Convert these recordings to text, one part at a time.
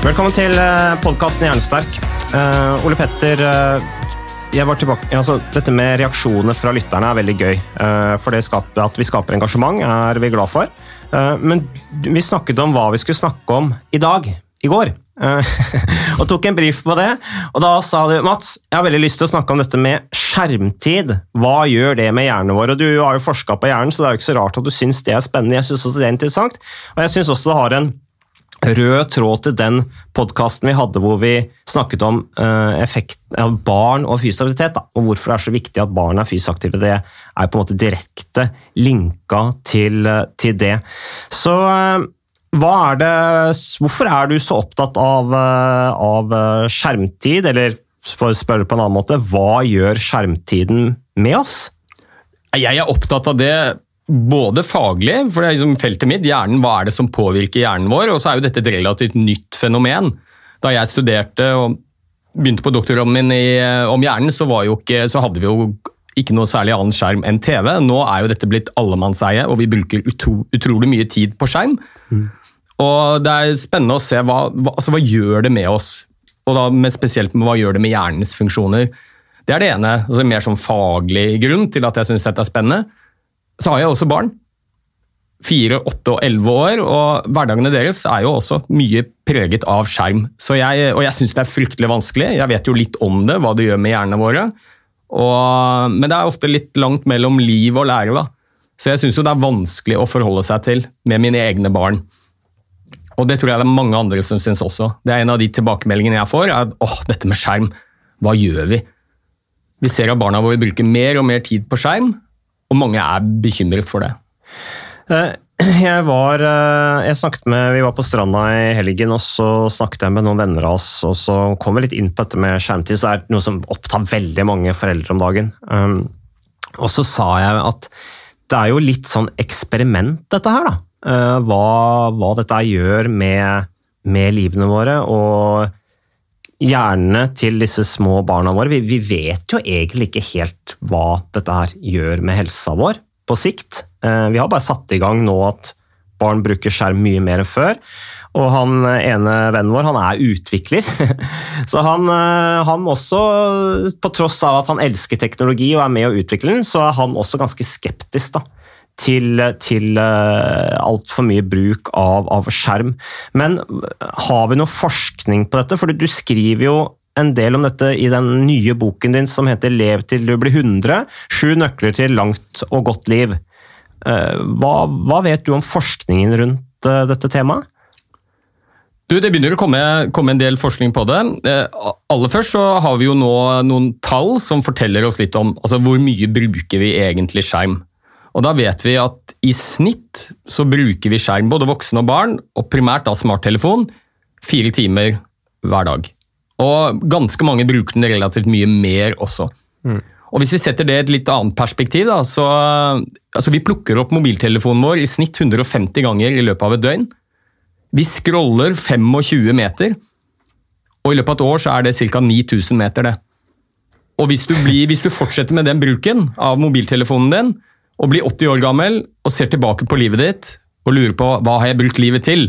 Velkommen til podkasten Hjernesterk. Uh, Ole Petter, uh, tilbake, altså, dette med reaksjoner fra lytterne er veldig gøy. Uh, for skaper, at vi skaper engasjement, er vi glad for. Eh, men vi snakket om hva vi skulle snakke om i dag. I går. Eh, og tok en brief på det. Og da sa du Mats, jeg har veldig lyst til å snakke om dette med skjermtid. Hva gjør det med hjernen vår? Og Du har jo forska på hjernen, så det er jo ikke så rart at du syns det er spennende. Jeg syns også det er interessant. Og jeg syns også det har en rød tråd til den podkasten vi hadde hvor vi snakket om eh, effekt barn og fysisk aktivitet, da, og hvorfor det er så viktig at barn er fysisk aktive. Det er på en måte direkte linka til, eh, til det. Så eh, er det, hvorfor er du så opptatt av, av skjermtid, eller spørre på en annen måte, hva gjør skjermtiden med oss? Jeg er opptatt av det både faglig, for det er liksom feltet mitt, hjernen, hva er det som påvirker hjernen vår, og så er jo dette et relativt nytt fenomen. Da jeg studerte og begynte på doktorgraden min i, om hjernen, så, ikke, så hadde vi jo ikke noe særlig annen skjerm enn TV. Nå er jo dette blitt allemannseie, og vi bruker utro, utrolig mye tid på skjerm. Og det er spennende å se hva, hva, altså, hva gjør det med oss, og da med spesielt med hva gjør det med hjernens funksjoner. Det er det ene, altså mer sånn faglig grunn til at jeg syns dette er spennende. Så har jeg også barn. Fire, åtte og elleve år, og hverdagene deres er jo også mye preget av skjerm. Jeg, og jeg syns det er fryktelig vanskelig. Jeg vet jo litt om det, hva det gjør med hjernene våre. Og, men det er ofte litt langt mellom liv og lære, da. Så jeg syns jo det er vanskelig å forholde seg til med mine egne barn. Og det tror jeg det er mange andre som syns også. Det er en av de tilbakemeldingene jeg får, er at åh, dette med skjerm, hva gjør vi? Vi ser at barna våre bruker mer og mer tid på skjerm, og mange er bekymret for det. Eh, Jeg var eh, Jeg snakket med Vi var på stranda i helgen, og så snakket jeg med noen venner av oss, og så kom vi litt inn på dette med skjermtid. Så det er noe som opptar veldig mange foreldre om dagen. Um, og så sa jeg at det er jo litt sånn eksperiment, dette her, da. Eh, hva, hva dette gjør med, med livene våre. og hjernene til disse små barna våre. Vi, vi, vet jo egentlig ikke helt hva dette her gjør med helsa vår på sikt. Eh, vi har bare satt i gang nå at barn bruker skjerm mye mer enn før. Og han ene vennen vår, han er utvikler. Så han, eh, han også, på tross av at han elsker teknologi og er med å utvikle den, så er han også ganske skeptisk da, til, til altfor mye bruk av, av skjerm. Men har vi noe forskning på dette? For du skriver jo en del om dette i den nye boken din som heter 'Lev til du blir 100'. Sju nøkler til langt og godt liv. Hva, hva vet du om forskningen rundt dette temaet? Du, Det begynner å komme, komme, en del forskning på det. Eh, aller først så har vi jo nå noen tall som forteller oss litt om altså hvor mye bruker vi egentlig skjerm. Og Da vet vi at i snitt så bruker vi skjerm, både voksne og barn, og primært da smarttelefon, fire timer hver dag. Og ganske mange bruker den relativt mye mer også. Mm. Og Hvis vi setter det i et litt annet perspektiv, da, så altså vi plukker opp mobiltelefonen vår i snitt 150 ganger i løpet av et døgn. Vi scroller 25 meter, og i løpet av et år så er det ca. 9000 meter. det. Og hvis du, blir, hvis du fortsetter med den bruken av mobiltelefonen din, og blir 80 år gammel og ser tilbake på livet ditt og lurer på hva har jeg brukt livet til,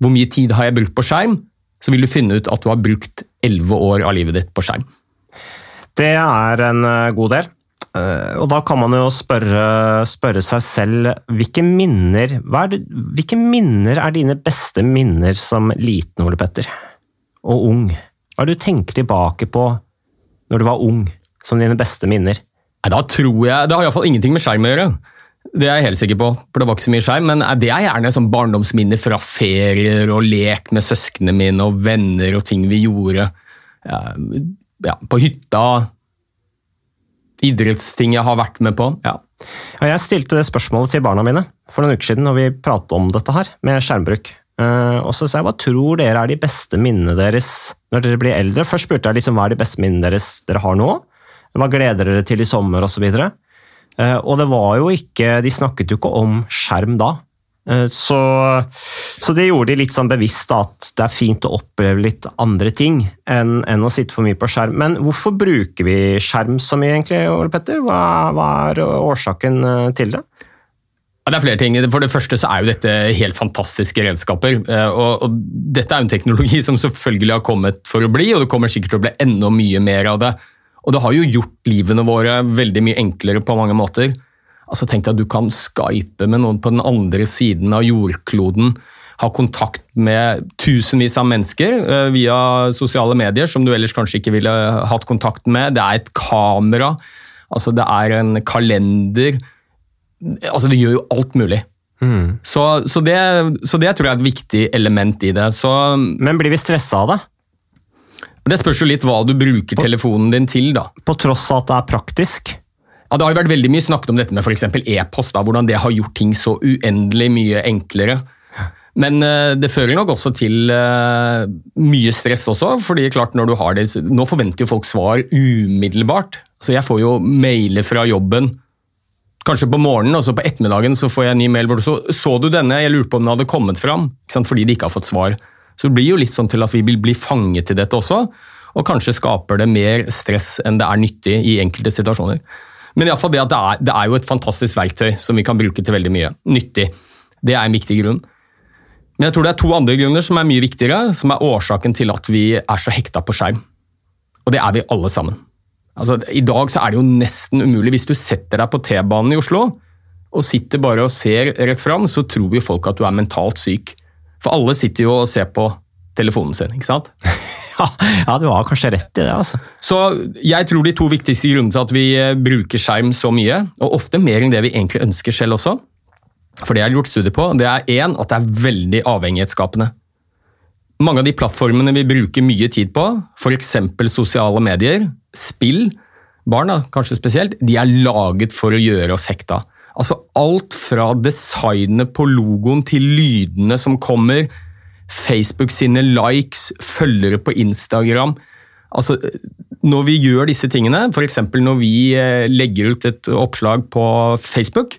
hvor mye tid har jeg brukt på skjerm, så vil du finne ut at du har brukt 11 år av livet ditt på skjerm. Det er en eh, god del. Eh, Og da kan man jo spørre, spørre seg selv hvilke minner, er det, hvilke minner er dine beste minner som liten, Ole Petter? Og ung? Hva er det du tenker tilbake på når du var ung, som dine beste minner? Nei, Da tror jeg, Det har iallfall ingenting med skjerm å gjøre. Det er jeg helt sikker på, for det var ikke så mye skjerm. Men det er gjerne sånn barndomsminner fra ferier og lek med søsknene mine og venner og ting vi gjorde. Ja, på hytta. Idrettsting jeg har vært med på. ja. Ja, jeg stilte det spørsmålet til barna mine for noen uker siden når vi pratet om dette her, med skjermbruk. Eh, og så sa jeg hva tror dere er de beste minnene deres når dere blir eldre? Først spurte jeg liksom hva er de beste minnene deres dere har nå? Hva gleder dere til i sommer osv.? Uh, og det var jo ikke De snakket jo ikke om skjerm da. Eh, så, så det gjorde de litt sånn bevisst at det er fint å oppleve litt andre ting enn, enn å sitte for mye på skjerm. Men hvorfor bruker vi skjerm så mye, egentlig, Ole Petter? Hva, hva er årsaken eh, til det? Ja, det er flere ting. For det første så er jo dette helt fantastiske redskaper. eh, Og, og dette er jo en teknologi som selvfølgelig har kommet for å bli, og det kommer sikkert til å bli enda mye mer av det. Og det har jo gjort livene våre veldig mye enklere på mange måter. Altså Tenk deg at du kan skype med noen på den andre siden av jordkloden. Ha kontakt med tusenvis av mennesker eh, via sosiale medier som du ellers kanskje ikke ville hatt kontakt med. Det er et kamera, altså det er en kalender. Altså Det gjør jo alt mulig. Så, så, det, så det tror jeg er et viktig element i det. Så Men blir vi stressa av det? Det spørs jo litt hva du bruker telefonen din til, da. På tross av at det er praktisk? Ja, Det har jo vært veldig mye snakket om dette med f.eks. e-post, da, hvordan det har gjort ting så uendelig mye enklere. Men eh, det fører nok også til eh, mye stress også, fordi klart når du har det, nå forventer jo folk svar umiddelbart. Så jeg får jo mailer fra jobben, kanskje på morgenen, og så på ettermiddagen så får jeg en ny mail hvor det så, så du denne, jeg lurer på om den hadde kommet fram, fordi de ikke har fått svar. Så det blir jo litt sånn til at vi vil bli fanget til dette også, og kanskje skaper det mer stress enn det er nyttig i enkelte situasjoner. Men i alle fall det at det er, det er jo et fantastisk verktøy som vi kan bruke til veldig mye. Nyttig. Det er en viktig grunn. Men jeg tror det er to andre grunner som er mye viktigere, som er årsaken til at vi er så hekta på skjerm. Og det er vi alle sammen. Altså, I dag så er det jo nesten umulig. Hvis du setter deg på T-banen i Oslo og sitter bare og ser rett fram, så tror jo folk at du er mentalt syk. For alle sitter jo og ser på telefonen sin, ikke sant? Ja, ja, du har kanskje rett i det, altså. Så jeg tror de to viktigste grunnene til at vi eh, bruker skjerm så mye, og ofte mer enn det vi egentlig ønsker selv også, for det jeg har gjort studier på, det er én at det er veldig avhengighetsskapende. Mange av de plattformene vi bruker mye tid på, f.eks. sosiale medier, spill, barn da, kanskje spesielt, de er laget for å gjøre oss hekta. Altså alt fra designet på logoen til lydene som kommer, Facebook sine likes, følgere på Instagram. Altså, når vi gjør disse tingene, f.eks. når vi eh, legger ut et oppslag på Facebook,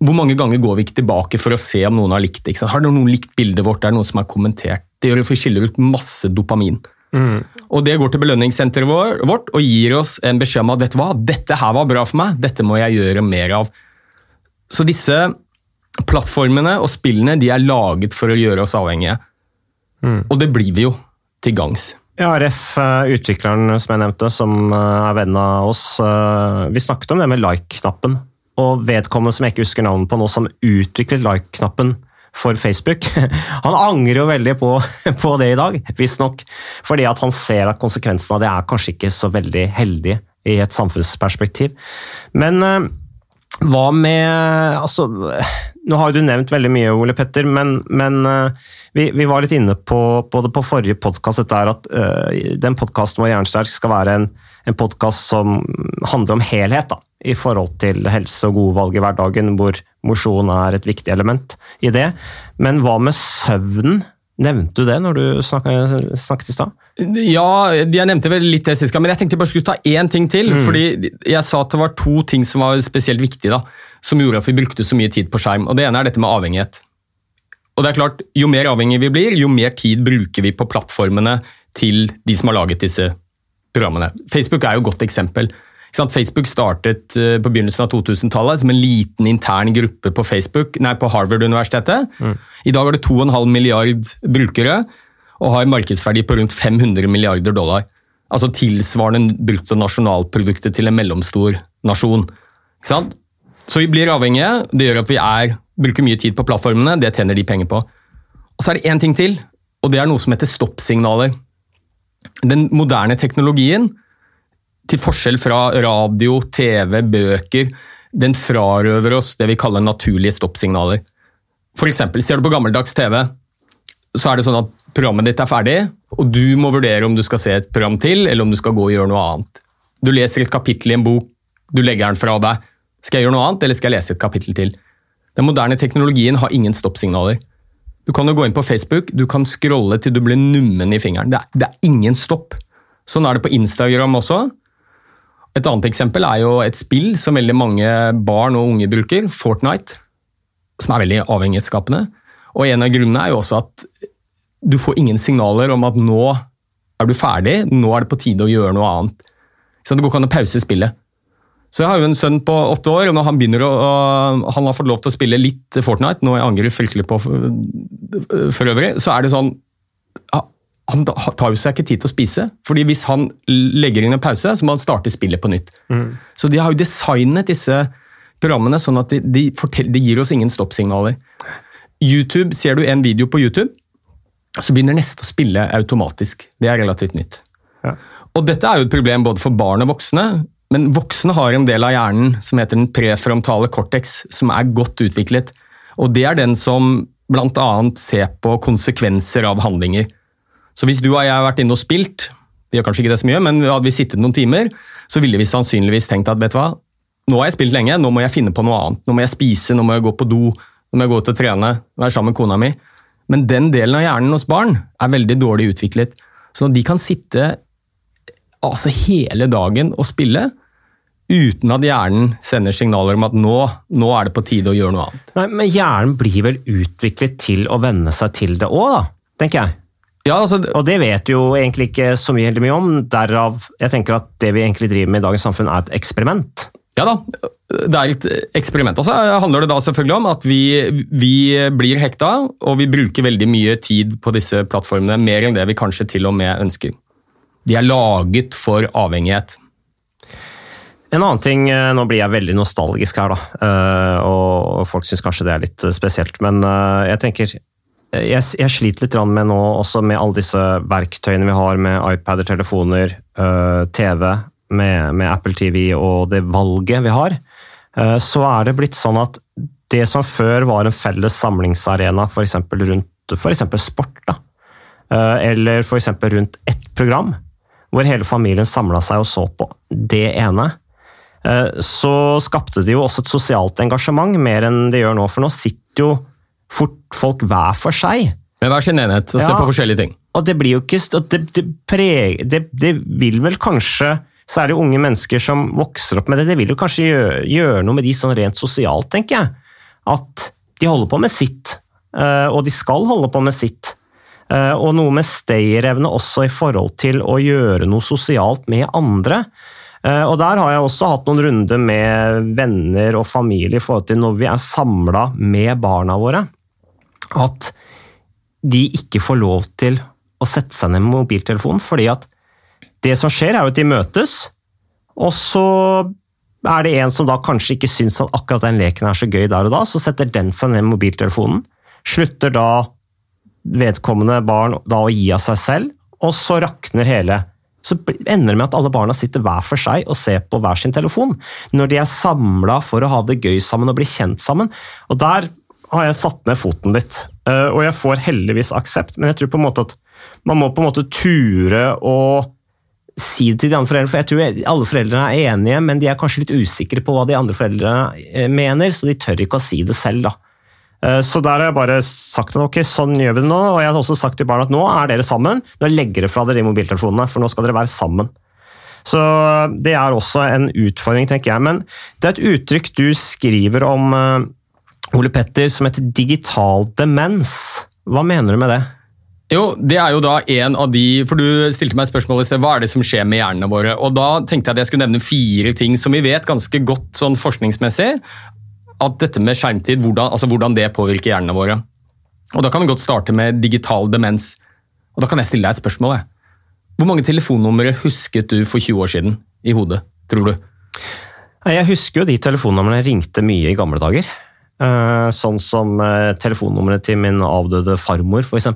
hvor mange ganger går vi ikke tilbake for å se om noen har likt det? Har noen likt bildet vårt? Er det noen som har kommentert? Det gjør at vi skiller ut masse dopamin. Og det går til belønningssenteret vår- vårt og gir oss en beskjed om at vet du hva, dette her var bra for meg, dette må jeg gjøre mer av. Så disse plattformene og spillene de er laget for å gjøre oss avhengige. Og det blir vi jo til gangs. Ja, Ref, eh, utvikleren som jeg nevnte, som eh, er venn av oss, eh, vi snakket om det med like-knappen. Og vedkommende som jeg ikke husker navnet på nå, som utviklet like-knappen for Facebook, han angrer jo veldig på, på det i dag, visstnok. Fordi at han ser at konsekvensen av det er kanskje ikke så veldig heldig i et samfunnsperspektiv. Men eh, hva med altså, Nå har du nevnt veldig mye, Ole Petter, men, men eh, vi, vi, var litt inne på, det på forrige podkast, at uh, den podkasten vår Jernsterk skal være en, en podkast som handler om helhet. da, I forhold til helse og gode valg i hverdagen, hvor mosjon er et viktig element i det. Men hva med søvnen? Nevnte du det når du snakket, snakket i stad? Ja, jeg nevnte vel litt det sist gang, men jeg tenkte jeg bare skulle ta én ting til. Mm. fordi Jeg sa at det var to ting som var spesielt viktige, da, som gjorde at vi brukte så mye tid på skjerm. og Det ene er dette med avhengighet. Og det er klart, Jo mer avhengig vi blir, jo mer tid bruker vi på plattformene til de som har laget disse programmene. Facebook er jo et godt eksempel. Facebook startet eh, på begynnelsen av 2000-tallet som en liten intern gruppe på, på Harvard-universitetet. I dag har det 2,5 milliard brukere og har markedsverdi på rundt 500 milliarder dollar. Altså tilsvarende bruttonasjonalproduktet til en mellomstor nasjon. Så vi blir avhengige. Det gjør at vi er, bruker mye tid på plattformene. Det tjener de penger på. Og så er det én ting til, og det er noe som heter stoppsignaler. Den moderne teknologien, til forskjell fra radio, TV, bøker, den frarøver oss det vi kaller naturlige stoppsignaler. For eksempel, ser du på gammeldags TV, så er det sånn at programmet ditt er ferdig, og du må vurdere om du skal se et program til, eller om du skal gå og gjøre noe annet. Du leser et kapittel i en bok, du legger den fra deg. Skal jeg gjøre noe annet, eller skal jeg lese et kapittel til? Den moderne teknologien har ingen stoppsignaler. Du kan jo gå inn på Facebook, du kan scrolle til du blir nummen i fingeren. Det er, det er ingen stopp. Sånn er det på Instagram også. Et annet eksempel er jo et spill som veldig mange barn og unge bruker, Fortnite, som er veldig avhengighetsskapende. Og en av grunnene er jo også at du får ingen signaler om at nå er du ferdig, nå er det på tide å gjøre noe annet. Så det går ikke an å pause spillet. Så jeg har jo en sønn på åtte år, og når han begynner å, han har fått lov til å spille litt Fortnite, noe jeg angrer fryktelig på for, for øvrig, så er det sånn Han tar jo seg ikke tid til å spise. fordi hvis han legger inn en pause, så må han starte spillet på nytt. Mm. Så de har jo designet disse programmene sånn at de, de, fortell, de gir oss ingen stoppsignaler. YouTube, Ser du en video på YouTube, så begynner neste å spille automatisk. Det er relativt nytt. Ja. Og Dette er jo et problem både for barn og voksne. Men voksne har en del av hjernen som heter den prefrontale cortex, som er godt utviklet. Og det er den som bl.a. ser på konsekvenser av handlinger. Så hvis du og jeg har vært inne og spilt, vi gjør kanskje ikke det så mye, men hadde vi sittet noen timer, så ville vi sannsynligvis tenkt at vet du hva, nå har jeg spilt lenge, nå må jeg finne på noe annet. Nå må jeg spise, nå må jeg gå på do, nå må jeg gå ut og trene, være sammen med kona mi. Men den delen av hjernen hos barn er veldig dårlig utviklet. Så de kan sitte altså hele dagen og spille, uten at hjernen sender signaler om at nå, nå, er det på tide å gjøre noe annet. Nei, Men hjernen blir vel utviklet til å venne seg til det òg, tenker jeg. Ja, altså, og det vet du jo egentlig ikke så mye, mye om. Derav jeg tenker at det vi egentlig driver med i dagens samfunn, er et eksperiment. Ja da, det er et eksperiment. Og så handler det da selvfølgelig om at vi, vi, blir hekta, og vi bruker veldig mye tid på disse plattformene. Mer enn det vi kanskje til og med ønsker. De er laget for avhengighet. En annen ting, eh, Nå blir jeg veldig nostalgisk her, da, eh, og folk syns kanskje det er litt eh, spesielt. Men jeg tenker jeg, jeg sliter litt med nå, også med alle disse verktøyene vi har med iPader, telefoner, TV, med, med Apple TV og det valget vi har. Så er det blitt sånn at det som før var en felles samlingsarena, f.eks. rundt for sport, da, eller f.eks. rundt ett program, hvor hele familien samla seg og så på det ene, Eh, så skapte det jo også et sosialt engasjement, mer enn det gjør nå. For nå sitter jo fort folk hver for seg. Med hver sin enhet og ja, se på forskjellige ting. Og det blir jo ikke det, det, preg, det, det, vil vel kanskje, særlig unge mennesker som vokser opp med det, det vil jo kanskje gjøre, gjøre noe med de sånn rent sosialt, tenker jeg. At de holder på med sitt, eh, og de skal holde på med sitt. Eh, og noe med stayerevne også i forhold til å gjøre noe sosialt med andre. Eh, og Der har jeg også hatt noen runder med venner og familie i forhold til når vi er samla med barna våre, at de ikke får lov til å sette seg ned med mobiltelefonen. fordi at det som skjer, er jo at de møtes, og så er det en som da kanskje ikke syns at akkurat den leken er så gøy der og da, så setter den seg ned med mobiltelefonen. Slutter da vedkommende barn da å gi av seg selv, og så rakner hele så ender det med at alle barna sitter hver for seg og ser på hver sin telefon. Når de er samla for å ha det gøy sammen og bli kjent sammen. Og der har jeg satt ned foten litt. Eh, og jeg får heldigvis aksept, men jeg tror på en måte at man må på en måte ture å si det til de andre foreldrene. For jeg tror alle foreldrene er enige, men de er kanskje litt usikre på hva de andre foreldrene eh, mener, så de tør ikke å si det selv. da. Eh, så der har jeg bare sagt at ok, sånn gjør vi det nå. Og jeg har også sagt til barna at nå er dere sammen. Nå legger dere fra dere mobiltelefonene, for nå skal dere være sammen. Så det er også en utfordring, tenker jeg. Men det er et uttrykk du skriver om, Ole Petter, som heter digital demens. Hva mener du med det? Jo, det er jo da en av de For du stilte meg spørsmålet hva er det som skjer med hjernene våre. Og Da tenkte jeg at jeg skulle nevne fire ting som vi vet ganske godt sånn forskningsmessig at dette med skjermtid, hvordan, altså hvordan det påvirker hjernene våre. Og Da kan vi godt starte med digital demens. Og Da kan jeg stille deg et spørsmål. Hvor mange telefonnumre husket du for 20 år siden i hodet, tror du? Jeg husker jo de telefonnumrene ringte mye i gamle dager. Eh, sånn som uh, telefonnummeret til min avdøde farmor, f.eks.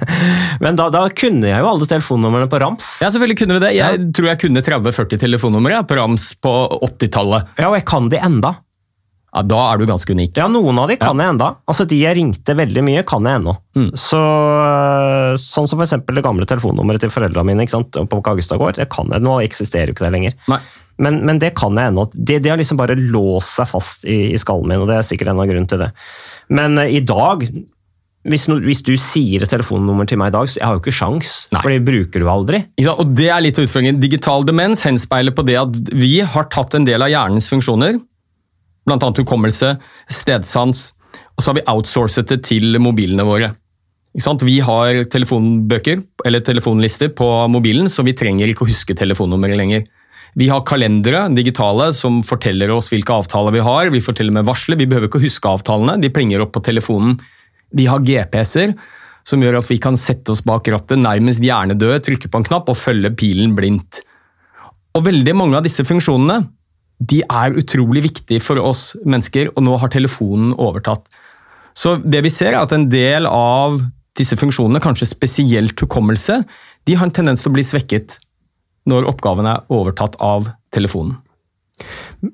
Men da, da kunne jeg jo alle telefonnumrene på rams. Ja, selvfølgelig kunne vi det. Jeg tror jeg kunne 30-40 telefonnumre på rams på 80-tallet. Ja, og jeg kan de enda. Ja, Da er du ganske unik. Ja, noen av de kan jeg enda. Altså, De jeg ringte veldig mye, kan jeg ennå. Mm. Så, eh, sånn som eksempel det gamle telefonnummeret til foreldrene mine ikke sant? på Kaggestad gård. Det kan jeg. Nå eksisterer jo ikke det lenger. Nei. Men, men det kan jeg ennå. Det, det har liksom bare låst seg fast i, i skallen min, og det er sikkert en av grunnen til det. Men eh, i dag hvis, no, hvis du sier et telefonnummer til meg i dag, så jeg har jo ikke sjans, Nei. for det bruker du aldri. Ja. Og det er litt av utfordringen. Digital demens henspeiler på det at vi har tatt en del av hjernens funksjoner, bl.a. hukommelse, stedsans, og så har vi outsourcet det til mobilene våre. Ikke sant? Vi har telefonbøker eller telefonlister på mobilen, så vi trenger ikke å huske telefonnummeret lenger. Vi har kalendere, digitale, som forteller oss hvilke avtaler vi har. Vi og med varsler. Vi behøver ikke å huske avtalene, de plinger opp på telefonen. Vi har GPS-er, som gjør at vi kan sette oss bak rattet, nærmest hjernedøde, trykke på en knapp og følge pilen blindt. Og veldig mange av disse funksjonene de er utrolig viktige for oss mennesker, og nå har telefonen overtatt. Så det vi ser er at en del av disse funksjonene, kanskje spesielt hukommelse, de har en tendens til å bli svekket når oppgaven er overtatt av telefonen.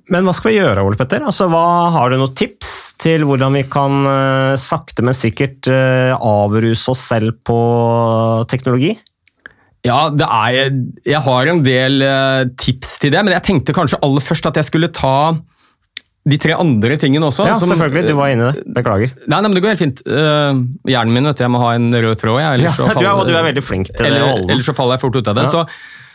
Men hva skal vi gjøre, Ole Petter? Altså, hva, har du noen tips til hvordan vi kan eh, sakte, men sikkert eh, avruse oss selv på teknologi? Ja, det er, jeg har en del eh, tips til det, men jeg tenkte kanskje aller først at jeg skulle ta de tre andre tingene også. Ja, som- selvfølgelig. Du var inne i det. Beklager. Nei, nei, men det går helt fint. Uh, hjernen min, vet du, jeg må ha en rød tråd. Jeg, Ja, så du, er, og du er veldig flink til det. eller, Holden. ellers så faller jeg fort ut av det. Ja. Så,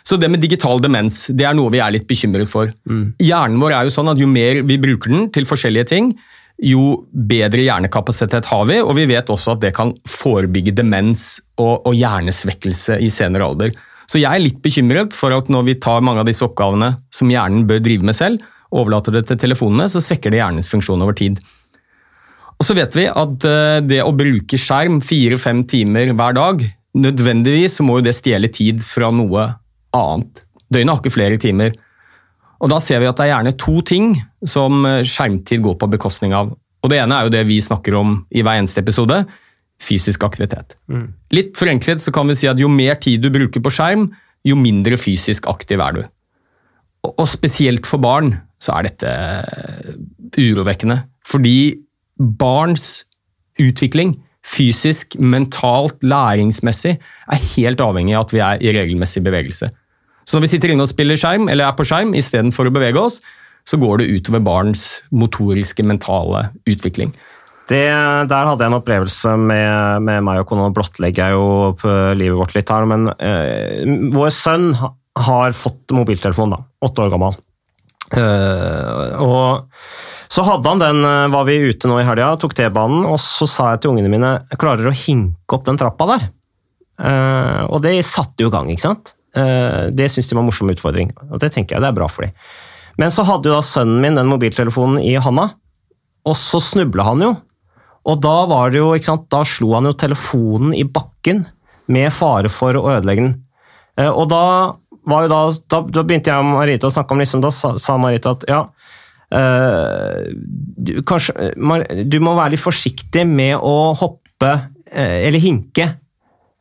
så det med digital demens det er noe vi er litt bekymret for. Mm. Hjernen vår er jo sånn at jo mer vi bruker den til forskjellige ting, jo bedre hjernekapasitet har vi, og vi vet også at det kan forebygge demens og, og hjernesvekkelse i senere alder. Så jeg er litt bekymret for at når vi tar mange av disse oppgavene som hjernen bør drive med selv, og overlater det til telefonene, så svekker det hjernens funksjon over tid. Og så vet vi at eh, det å bruke skjerm fire-fem timer hver dag, nødvendigvis så må jo det stjele tid fra noe annet. Døgnet har ikke flere timer. Og da ser vi at det er gjerne to ting som eh, skjermtid går på bekostning av. Og det ene er jo det vi snakker om i hver eneste episode, fysisk aktivitet. Litt forenklet så kan vi si at jo mer tid du bruker på skjerm, jo mindre fysisk aktiv er du. Og og spesielt for barn så er dette eh, urovekkende. Fordi barns utvikling, fysisk, mentalt, læringsmessig, er helt avhengig av at vi er i regelmessig bevegelse. Så når vi sitter inne og spiller skjerm, eller er på skjerm istedenfor å bevege oss, så går det utover barns motoriske, mentale utvikling. Det, der hadde jeg en opplevelse med, med meg og kona. Nå blottlegger jeg jo på livet vårt litt her, men øh, vår sønn har fått mobiltelefon, da. Åtte år gammel. Uh, og så hadde han den, eh, var vi ute nå i helga, tok T-banen, og så sa jeg til ungene mine klarer å hinke opp den trappa der. Uh, og det satte jo i gang, ikke sant? Eh, det syns de var en morsom utfordring, og det tenker jeg det er bra for dem. Men så hadde jo da sønnen min den mobiltelefonen i handa, og så snubla han jo. Og da var det jo, ikke sant, da slo han jo telefonen i bakken med fare for å ødelegge den. Eh, Og da, var jo da, da, da begynte jeg og Marita å snakke om liksom, Da sa, sa Marita at ja eh, du, kanskje, du må være litt forsiktig med å hoppe eller hinke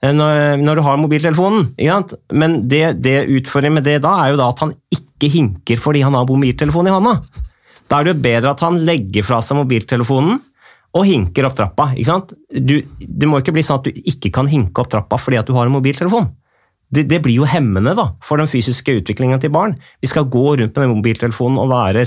når, når du har mobiltelefonen. Men det, det utfordringen med det da er jo da at han ikke hinker fordi han har mobiltelefonen i hånda. Da er det jo bedre at han legger fra seg mobiltelefonen og hinker opp trappa. Du, det må ikke bli sånn at du ikke kan hinke opp trappa fordi at du har en mobiltelefon. Det, det blir jo hemmende da, for den fysiske utviklingen til barn. Vi skal gå rundt med den mobiltelefonen og være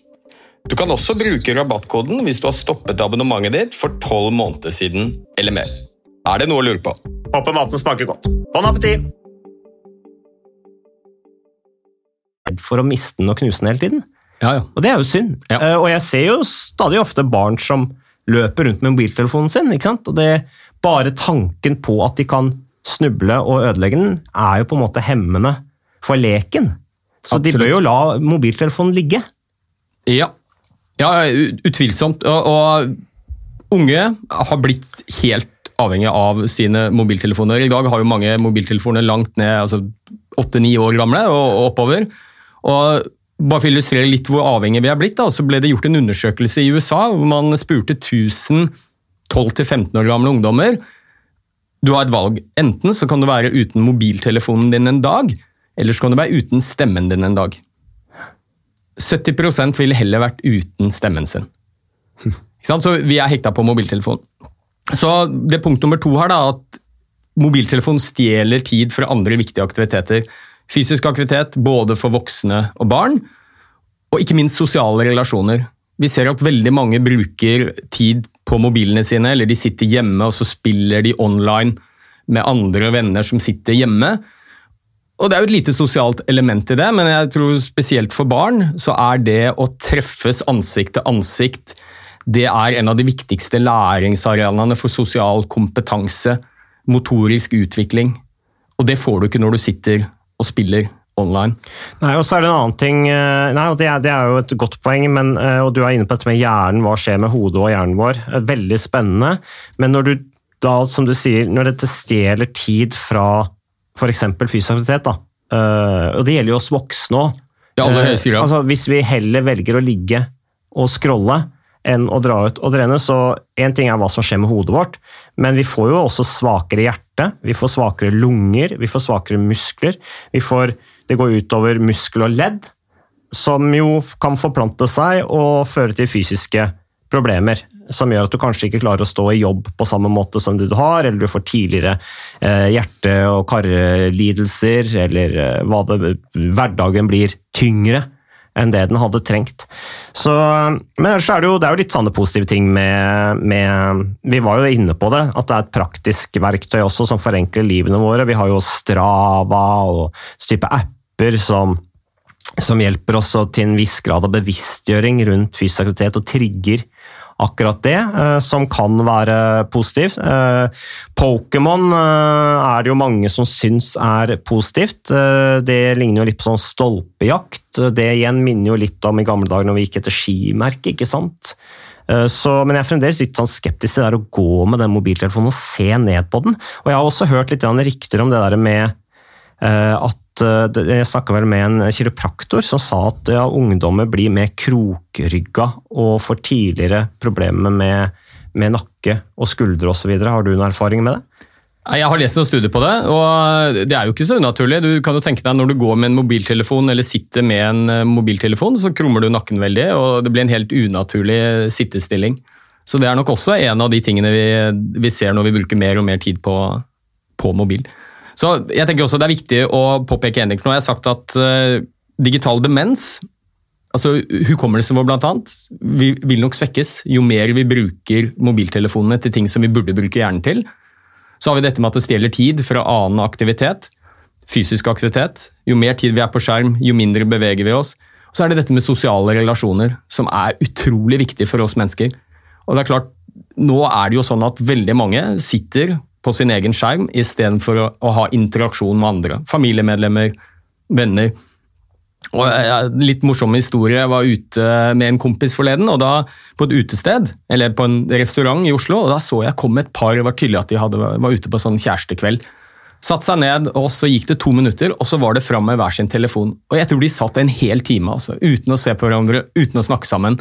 Du kan også bruke rabattkoden hvis du har stoppet abonnementet ditt for tolv måneder siden eller mer. Er det noe å lure på? Håper maten smaker godt. Bon appétit! For å miste den og knuse den hele tiden. Ja, ja. Og det er jo synd. Ja. Uh, og jeg ser jo stadig ofte barn som løper rundt med mobiltelefonen sin. ikke sant? Og det Bare tanken på at de kan snuble og ødelegge den, er jo på en måte hemmende for leken. Så Absolutt. de bør jo la mobiltelefonen ligge. Ja, ja, utvilsomt. Og, og unge har blitt helt avhengig av sine mobiltelefoner. I dag har jo mange mobiltelefoner langt ned, altså åtte-ni år gamle og, oppover. Og bare for å illustrere litt hvor avhengig vi er blitt, da, så ble det gjort en undersøkelse i USA hvor man spurte 1000 12-15 år gamle ungdommer. Du har et valg. Enten så kan du være uten mobiltelefonen din en dag, eller så kan du være uten stemmen din en dag. 70% ville heller vært uten stemmen sin. Så vi er hekta på mobiltelefon. Så det punkt nummer to her, da, at mobiltelefon stjeler tid fra andre viktige aktiviteter. Fysisk aktivitet både for voksne og barn, og ikke minst sosiale relasjoner. Vi ser at veldig mange bruker tid på mobilene sine, eller de sitter hjemme og så spiller de online med andre venner som sitter hjemme. Og Det er jo et lite sosialt element i det, men jeg tror spesielt for barn så er det å treffes ansikt til ansikt det er en av de viktigste læringsarenaene for sosial kompetanse, motorisk utvikling. Og det får du ikke når du sitter og spiller online. Nei, og så er det en annen ting eh, nei, det er, det er jo et godt poeng, men, eh, og du er inne på dette med hjernen, hva skjer med hodet og hjernen vår. Veldig spennende. Men når du da, som du sier, når dette stjeler tid fra f.eks. fysisk aktivitet, da. Uh, og det gjelder jo oss voksne òg. Uh, altså, hvis vi heller velger å ligge og scrolle enn å dra ut og trene. Så én ting er hva som skjer med hodet vårt, men vi får jo også svakere hjerte, vi får svakere lunger, vi får svakere muskler. Vi Får, det går utover muskel og ledd, som jo kan forplante seg og føre til fysiske problemer. Som gjør at du kanskje ikke klarer å stå i jobb på samme måte som du har, eller du får tidligere eh, hjerte- og karlidelser, eller eh, hva det, hverdagen blir tyngre enn det den hadde trengt. Så, men ellers er det, jo, det er jo litt sånne positive ting med, med, Vi var jo inne på det, at det er et praktisk verktøy også som forenkler livene våre. Vi har jo Strava og type apper som, som hjelper oss til en viss grad av bevisstgjøring rundt fysisk aktivitet og trigger akkurat det, eh, som kan være positivt. Eh, Pokémon eh, er det jo mange som syns er positivt. Det ligner jo litt på sånn stolpejakt. Det igjen minner jo litt om i gamle dager når vi gikk etter skimerke, ikke sant? Så, men jeg er fremdeles litt sånn skeptisk til det der å gå med den mobiltelefonen og se ned på den. Og jeg har også hørt litt rykter om det der med at Eh, jeg snakka vel med en kiropraktor som sa at ja, ungdommer blir mer krokrygga og får tidligere problemer med, med nakke og skuldre osv. Har du noen erfaring med det? Jeg har lest noen studier på det, og det er jo ikke så unaturlig. Du kan jo tenke deg Når du går med en mobiltelefon eller sitter med en eh, mobiltelefon, så krummer du nakken veldig, og det blir en helt unaturlig sittestilling. Så det er nok også en av de tingene vi, vi ser når vi bruker mer og mer tid på, på mobil. Så jeg tenker også Det er viktig å påpeke en ting. Nå har jeg sagt at uh, digital demens, altså hukommelsen vår bl.a., vil nok svekkes jo mer vi bruker mobiltelefonene til ting som vi burde bruke hjernen til. Så har vi dette med at det stjeler tid fra annen aktivitet. Fysisk aktivitet. Jo mer tid vi er på skjerm, jo mindre beveger vi oss. Og så er det dette med sosiale relasjoner, som er utrolig viktig for oss mennesker. Og det er klart, Nå er det jo sånn at veldig mange sitter på sin egen skjerm istedenfor å, å ha interaksjon med andre. Familiemedlemmer, venner. Og Litt morsom historie. Jeg var ute med en kompis forleden, og da på et utested, eller på en restaurant i Oslo, og da så jeg kom et par, det var tydelig at de hadde, var ute på sånn kjærestekveld. Satt seg ned, og så gikk det to minutter, og så var det fram med hver sin telefon. Og jeg tror de satt en hel time, altså, uten å se på hverandre, uten å snakke sammen.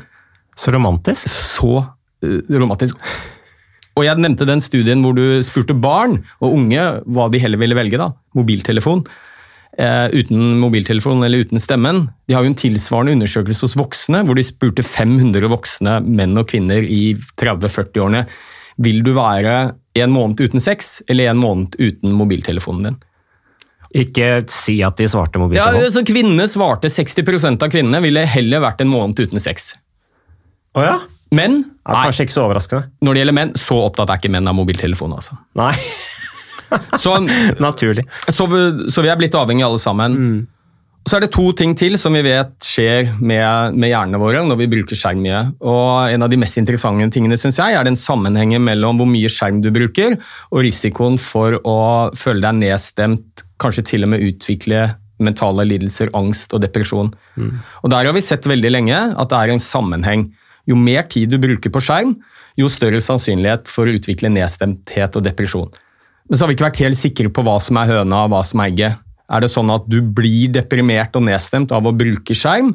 Så romantisk. Så uh, romantisk. Og jeg nevnte den studien hvor du spurte barn og unge hva de heller ville velge. da, Mobiltelefon. Eh, uten mobiltelefon eller uten stemmen. De har jo en tilsvarende undersøkelse hos voksne, hvor de spurte 500 voksne menn og kvinner i 30-40-årene vil du være en måned uten sex eller en måned uten mobiltelefonen din. Ikke si at de svarte mobiltelefon. Ja, så Kvinnene svarte 60% av kvinnene ville heller vært en måned uten sex. Oh, ja? Men ja, Kanskje ikke så overraskende. Når det gjelder menn, så opptatt er ikke menn av mobiltelefon. altså. Nei. så, Naturlig. Så, så, vi er blitt avhengige alle sammen. Mm. Så er det to ting til som vi vet skjer med, med hjernene våre når vi bruker skjerm mye. Og En av de mest interessante tingene synes jeg, er den sammenhengen mellom hvor mye skjerm du bruker, og risikoen for å føle deg nedstemt, kanskje til og med utvikle mentale lidelser, angst og depresjon. Mm. Og Der har vi sett veldig lenge at det er en sammenheng. Jo mer tid du bruker på skjerm, jo større sannsynlighet for å utvikle nedstemthet og depresjon. Men så har vi ikke vært helt sikre på hva som er høna og hva som er egget. Er det sånn at du blir deprimert og nedstemt av å bruke skjerm,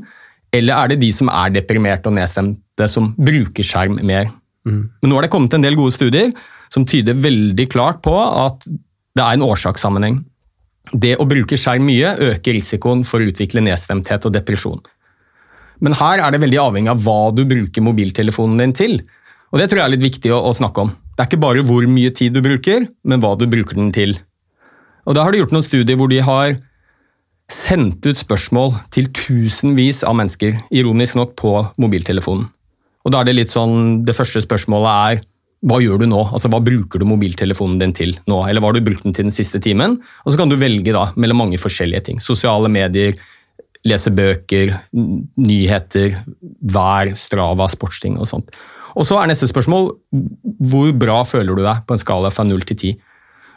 eller er det de som er deprimert og nedstemte, som bruker skjerm mer? Mm. Men nå har det kommet en del gode studier som tyder veldig klart på at det er en årsakssammenheng. Det å bruke skjerm mye øker risikoen for å utvikle nedstemthet og depresjon. Men her er det veldig avhengig av hva du bruker mobiltelefonen din til. Og Det tror jeg er litt viktig å, å, snakke om. Det er ikke bare hvor mye tid du bruker, men hva du bruker den til. Og Da har de gjort noen studier hvor de har sendt ut spørsmål til tusenvis av mennesker, ironisk nok, på mobiltelefonen. Og da er Det litt sånn, det første spørsmålet er hva gjør du nå? Altså, Hva bruker du mobiltelefonen din til nå? Eller hva har du brukt den til den siste timen? Og Så kan du velge da, mellom mange forskjellige ting. Sosiale medier, lese bøker, nyheter, vær, Strava, sportsting og sånt. Og så er neste spørsmål hvor bra føler du deg på en skala fra 0 til 10?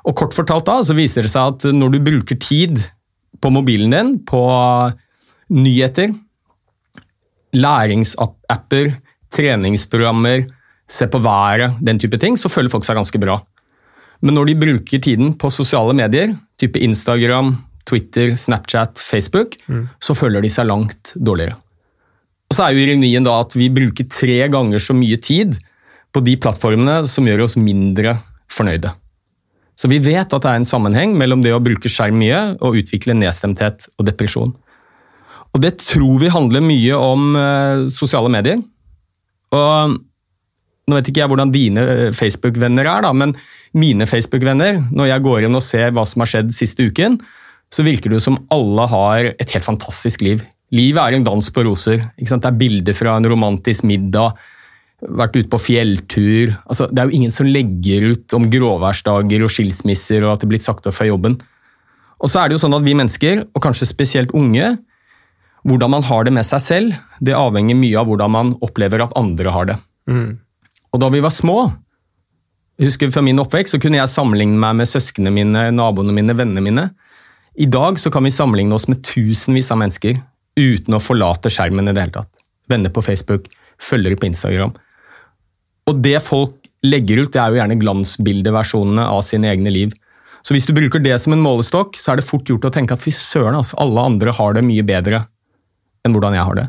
Og kort fortalt da, så viser det seg at når du bruker tid på mobilen din, på nyheter, læringsapper, treningsprogrammer, se på været, den type ting, så føler folk seg ganske bra. Men når de bruker tiden på sosiale medier, type Instagram, Twitter, Snapchat, Facebook, mm. så føler de seg langt dårligere. Og så er jo ironien da at vi bruker tre ganger så mye tid på de plattformene som gjør oss mindre fornøyde. Så vi vet at det er en sammenheng mellom det å bruke skjerm mye og utvikle nedstemthet og depresjon. Og det tror vi handler mye om uh, sosiale medier. Og nå vet ikke jeg hvordan dine eh, Facebook-venner er, da, men mine Facebook-venner, når jeg går inn og ser hva som har skjedd siste uken, så virker det som alle har et helt fantastisk liv. Livet er en dans på roser. Det er bilder fra en romantisk middag, vært ute på fjelltur altså, Det er jo ingen som legger ut om gråværsdager og skilsmisser og at det er blitt sagt opp fra jobben. Og så er det jo sånn at vi mennesker, og kanskje spesielt unge, hvordan man har det med seg selv, det avhenger mye av hvordan man opplever at andre har det. Mm. Og da vi var små, husker fra min oppvekst, så kunne jeg sammenligne meg med søsknene mine, naboene mine, vennene mine. I dag så kan vi sammenligne oss med tusenvis av mennesker uten å forlate skjermen i det hele tatt. Venner på Facebook, følgere på Instagram. Og det folk legger ut, det er jo gjerne glansbildeversjonene av sine egne liv. Så hvis du bruker det som en målestokk, så er det fort gjort å tenke at fy søren, altså, alle andre har det mye bedre enn hvordan jeg har det.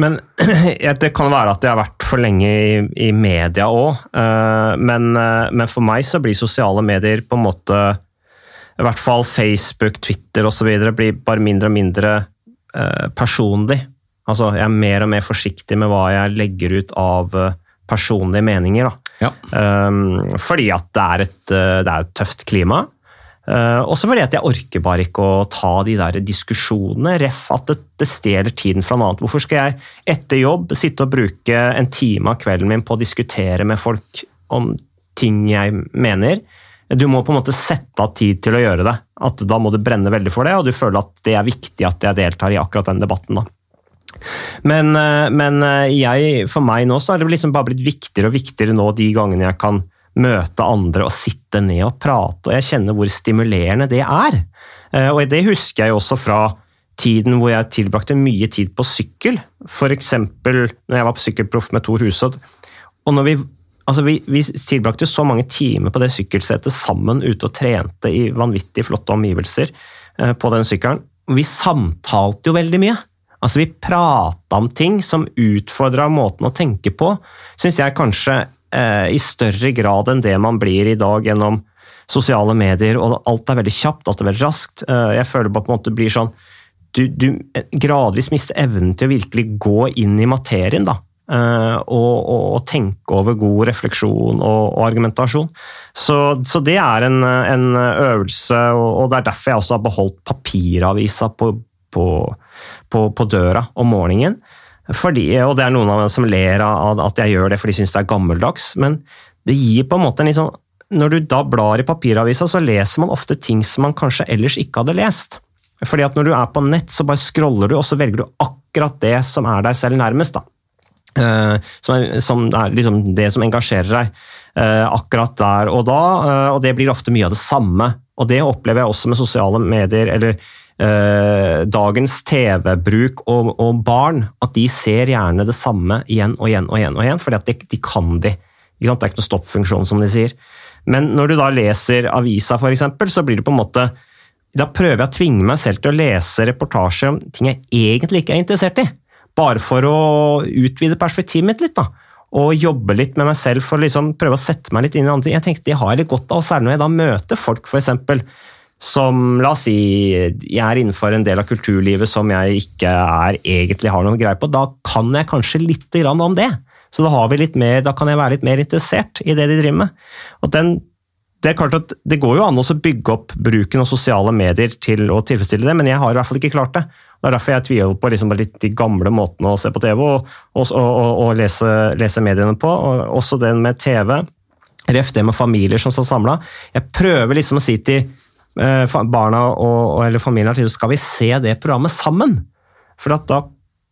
Men Det kan være at jeg har vært for lenge i, i media òg, eh, men, eh, men, for meg så blir sosiale medier på en måte I hvert fall Facebook, Twitter osv. blir bare mindre og mindre eh, personlig. Altså, jeg er mer og mer forsiktig med hva jeg legger ut av personlige meninger. Ja. Um, fordi at det er et, det er et tøft klima. Uh, også fordi at jeg orker bare ikke å ta de der diskusjonene. Ref at det, det stjeler tiden fra noe annet. Hvorfor skal jeg etter jobb sitte og bruke en time av kvelden min på å diskutere med folk om ting jeg mener? Du må på en måte sette av tid til å gjøre det. At Da må du brenne veldig for det, og du føler at det er viktig at jeg deltar i akkurat den debatten. da. Men, uh, men uh, jeg, for meg nå så er det liksom bare blitt viktigere og viktigere nå de gangene jeg kan møte andre og sitte ned og prate, og jeg kjenner hvor stimulerende det er. Eh, og det husker jeg også fra tiden hvor jeg tilbrakte mye tid på sykkel, f.eks. når jeg var på Sykkelproff med Tor Hushovd. Og når vi, altså vi, vi, tilbrakte så mange timer på det sykkelsetet sammen ute og trente i vanvittig flotte omgivelser eh, på den sykkelen. Vi samtalte jo veldig mye. Altså Vi prata om ting som utfordra måten å tenke på, syns jeg kanskje Eh, i større grad enn det man blir i dag gjennom sosiale medier, og alt er veldig kjapt, alt er veldig raskt. Eh, jeg føler bare på en måte blir sånn du, du gradvis mister evnen til å virkelig gå inn i materien, da. Og, og, og, tenke over god refleksjon og, og argumentasjon. Så, så, det er en, en øvelse, og, det er derfor jeg også har beholdt papiravisa på, på, på, på døra om morgenen. Fordi, og det er noen av dem som ler av at jeg gjør det for de syns det er gammeldags, men det gir på en måte en litt sånn Når du da blar i papiravisa, så leser man ofte ting som man kanskje ellers ikke hadde lest. Fordi at når du er på nett, så bare scroller du, og så velger du akkurat det som er deg selv nærmest. da. Uh, som, er, som er, liksom det som engasjerer deg uh, akkurat der og da, uh, og det blir ofte mye av det samme. Og det opplever jeg også med sosiale medier, eller eh, dagens TV-bruk og, og, barn, at de ser gjerne det samme igjen og igjen og igjen, og igjen fordi de, de kan de. Det er ikke noe stoppfunksjon, som de sier. Men når du da leser avisa, f.eks., så blir det på en måte Da prøver jeg å tvinge meg selv til å lese reportasjer om ting jeg egentlig ikke er interessert i. Bare for å utvide perspektivet mitt litt. da og jobbe litt med meg selv for å liksom prøve å sette meg litt inn i andre ting. Jeg tenkte, de har litt godt av, særlig når jeg da møter folk eksempel, som La oss si jeg er innenfor en del av kulturlivet som jeg ikke er, egentlig har noe greie på. Da kan jeg kanskje litt om det. Så da, mer, da, kan jeg være litt mer interessert i det de driver med. Den, det, er klart at det går jo an å bygge opp bruken av sosiale medier til å tilfredsstille det, men jeg har i hvert fall ikke klart det. Det er derfor jeg tviler på liksom litt de gamle måtene å se på TV og, og, og, og lese, lese, mediene på. også den med TV. Ref det med familier som står samla. Jeg prøver liksom å si til Eh, barna og, eller familien at skal vi se det programmet sammen. For at da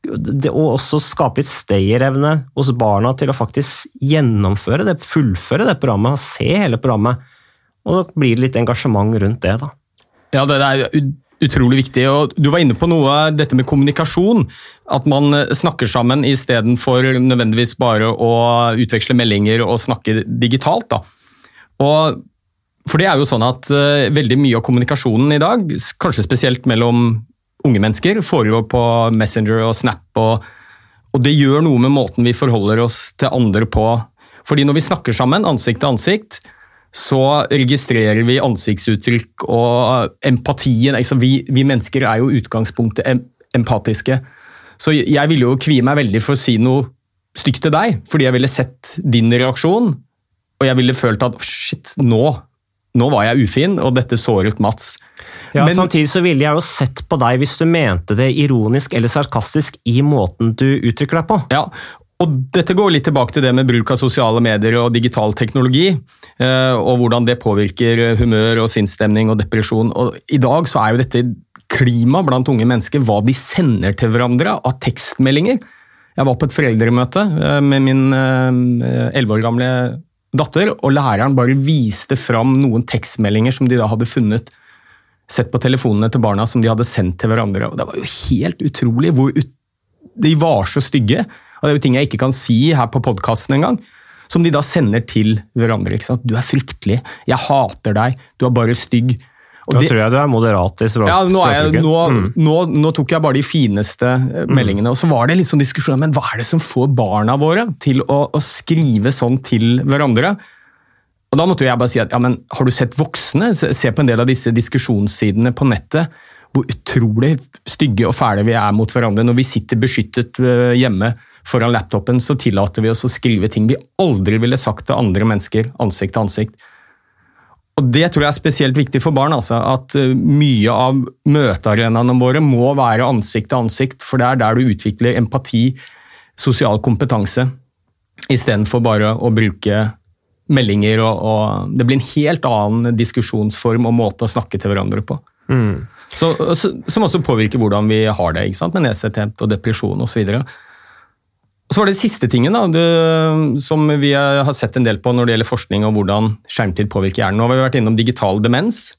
det, og også skape litt stayerevne hos barna til å faktisk gjennomføre det, fullføre det programmet, se hele programmet. Og da blir det litt engasjement rundt det, da. Ja, det er utrolig viktig. og Du var inne på noe, dette med kommunikasjon. At man snakker sammen istedenfor nødvendigvis bare å utveksle meldinger og snakke digitalt. da. Og for det er jo sånn at uh, veldig mye av kommunikasjonen i dag, kanskje spesielt mellom unge mennesker, foregår på Messenger og Snap og, Og det gjør noe med måten vi forholder oss til andre på. Fordi når vi snakker sammen, ansikt til ansikt, så registrerer vi ansiktsuttrykk og empatien. Altså vi, vi, mennesker er jo utgangspunktet em empatiske. Så jeg ville jo kvie meg veldig for å si noe stygt til deg, fordi jeg ville sett din reaksjon, og jeg ville følt at shit, nå, nå var jeg ufin, og dette såret Mats. Ja, Men, Samtidig så ville jeg jo sett på deg hvis du mente det ironisk eller sarkastisk i måten du uttrykker deg på. Ja, og Dette går litt tilbake til det med bruk av sosiale medier og digital teknologi, eh, og hvordan det påvirker humør og sinnsstemning og depresjon. Og I dag så er jo dette klima blant unge mennesker, hva de sender til hverandre av tekstmeldinger. Jeg var på et foreldremøte eh, med min eh, elleve år gamle datter, og læreren bare viste fram noen tekstmeldinger som de da hadde funnet sett på telefonene til barna som de hadde sendt til hverandre. og Det var jo helt utrolig hvor ut de var så stygge. Og Det er jo ting jeg ikke kan si her på podkasten engang. Som de da sender til hverandre. ikke sant? 'Du er fryktelig. Jeg hater deg. Du er bare stygg.' Og da det, tror jeg du er moderat i språk, ja, nå, jeg, nå, mm. nå, nå, tok jeg bare de fineste eh, mm. meldingene. Og så var det litt sånn diskusjon men hva er det som får barna våre til å, å, skrive sånn til hverandre? Og Da måtte jeg bare si at ja, men har du sett voksne? Se på en del av disse diskusjonssidene på nettet. Hvor utrolig stygge og fæle vi er mot hverandre. Når vi sitter beskyttet eh, hjemme foran laptopen, så tillater vi oss å skrive ting vi aldri ville sagt til andre mennesker ansikt til ansikt. Og Det tror jeg er spesielt viktig for barn. Altså, at eh, Mye av møtearenaene våre må være ansikt til ansikt, for det er der du utvikler empati, sosial kompetanse, istedenfor bare å bruke meldinger. Og, og, det blir en helt annen diskusjonsform og måte å snakke til hverandre på. Mm. Så, som også påvirker hvordan vi har det, med nedsetthet og depresjon osv. Og så var det siste tingen da, du, som vi har sett en del på når det gjelder forskning og hvordan skjermtid påvirker hjernen. Nå har vi vært innom digital demens.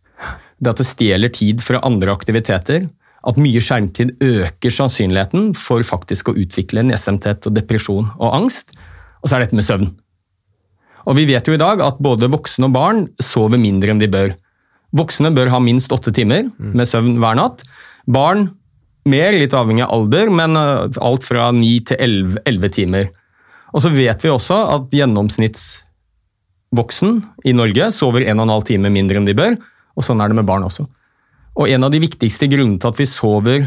Det at det stjeler tid fra andre aktiviteter. At mye skjermtid øker sannsynligheten for faktisk å utvikle nedstemthet og depresjon og angst. Og så er dette med søvn. Og Vi vet jo i dag at både voksne og barn sover mindre enn de bør. Voksne bør ha minst åtte timer med søvn hver natt. Barn mer, litt avhengig av alder, men eh, alt fra 9 til 11, 11 timer. Og så vet vi også at gjennomsnittsvoksen i Norge sover 1 12 time mindre enn de bør, og sånn er det med barn også. Og en av de viktigste grunnene til at vi sover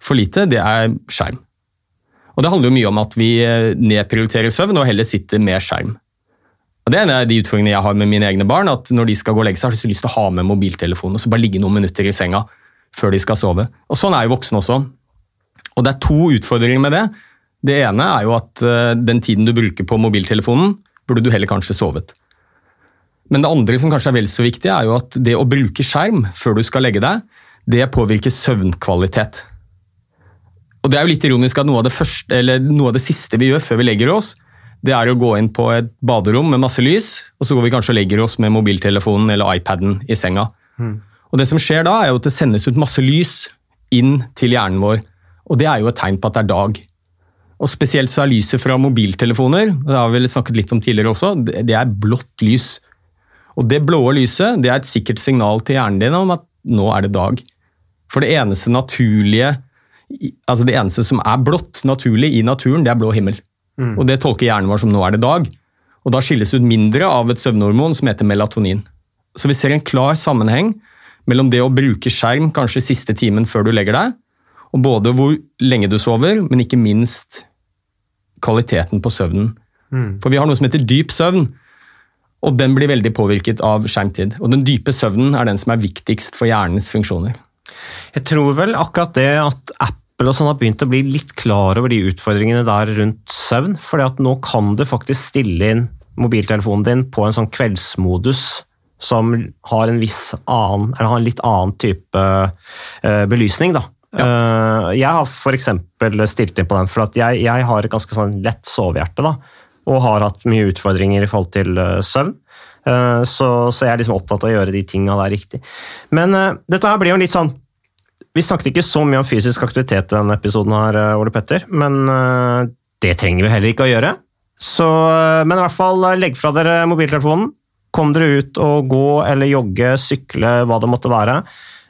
for lite, det er skjerm. Og det handler jo mye om at vi eh, nedprioriterer søvn og heller sitter med skjerm. Og Det er en av de utfordringene jeg har med mine egne barn, at når de skal gå og legge seg, har de så lyst til å ha med mobiltelefonen og så bare ligge noen minutter i senga før de skal sove. Og Sånn er jo voksne også. Og Det er to utfordringer med det. Det ene er jo at eh, den tiden du bruker på mobiltelefonen, burde du heller kanskje sovet. Men det andre som kanskje er vel så viktig, er jo at det å bruke skjerm før du skal legge deg, det påvirker søvnkvalitet. Og Det er jo litt ironisk at noe av det, første, noe av det siste vi gjør før vi legger oss, det er å gå inn på et baderom med masse lys, og så går vi kanskje og legger oss med mobiltelefonen eller iPaden i senga. Mm. Og Det som skjer da, er jo at det sendes ut masse lys inn til hjernen vår. Og Det er jo et tegn på at det er dag. Og Spesielt så er lyset fra mobiltelefoner det har vi snakket litt om tidligere også, det er blått lys. Og Det blå lyset det er et sikkert signal til hjernen din om at nå er det dag. For det eneste naturlige, altså det eneste som er blått naturlig i naturen, det er blå himmel. Mm. Og Det tolker hjernen vår som nå er det dag. Og Da skilles det ut mindre av et søvnhormon som heter melatonin. Så vi ser en klar sammenheng mellom det å bruke skjerm kanskje siste timen før du legger deg, og både hvor lenge du sover, men ikke minst kvaliteten på søvnen. Mm. For vi har noe som heter dyp søvn, og den blir veldig påvirket av skjermtid. Og den dype søvnen er den som er viktigst for hjernens funksjoner. Jeg tror vel akkurat det at Apple og sånn har begynt å bli litt klar over de utfordringene der rundt søvn. For nå kan du faktisk stille inn mobiltelefonen din på en sånn kveldsmodus som har en viss annen, eller har en litt annen type uh, belysning. da. Ja. Uh, jeg har f.eks. stilt inn på den, for jeg, jeg, har et ganske sånn lett sovehjerte. da, Og har hatt mye utfordringer i forhold til uh, søvn. Så, så, jeg er liksom opptatt av å gjøre de tinga der riktig. Men dette her blir jo litt sånn Vi snakket ikke så mye om fysisk aktivitet i denne episoden, her, Ole Petter, men det trenger vi heller ikke å gjøre. Så, men i hvert fall legg fra dere mobiltelefonen. Kom dere ut og gå eller jogge, sykle, hva det måtte være,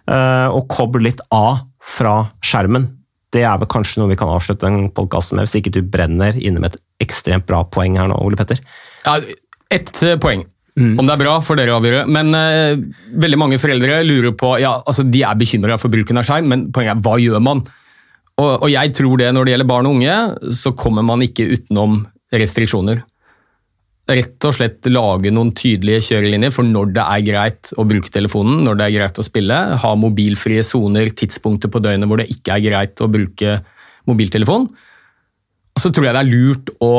eh, og kobl litt av fra skjermen. det er vel kanskje noe vi kan avslutte den podkasten med, hvis ikke du brenner inne med et ekstremt bra poeng her nå, Ole Petter? Ja, Ett eh, poeng. Mm. Om det er bra, får dere avgjøre. Men uh, veldig mange foreldre lurer på ja, altså De er bekymra for bruken av skjerm, men poenget er hva gjør man? Og, og, jeg tror det når det gjelder barn og unge, så kommer man ikke utenom restriksjoner rett og slett lage noen tydelige kjørelinjer for når det er greit å bruke telefonen, når det er greit å spille. Ha mobilfrie soner, tidspunkter på døgnet hvor det ikke er greit å bruke mobiltelefon. Og så tror jeg det er lurt å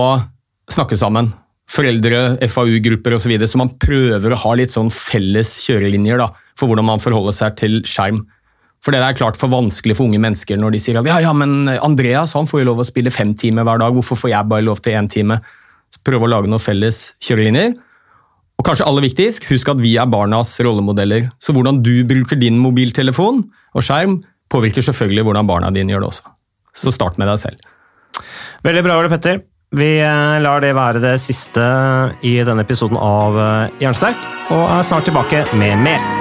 snakke sammen. Foreldre, FAU-grupper osv. Så, videre, så man prøver å ha litt sånn felles kjørelinjer da, for hvordan man forholder seg til skjerm. For det er klart for vanskelig for unge mennesker når de sier at ja, ja, men Andreas han får jo lov å spille fem timer hver dag, hvorfor får jeg bare lov til én time? Prøve å lage noen felles kjørelinjer. Og kanskje aller viktigst, husk at vi er barnas rollemodeller. Så hvordan du bruker din mobiltelefon og skjerm, påvirker selvfølgelig hvordan barna dine gjør det også. Så start med deg selv. Veldig bra, Ole Petter. Vi eh, lar det være det siste i denne episoden av eh, Jernsterk, og er snart tilbake med mer.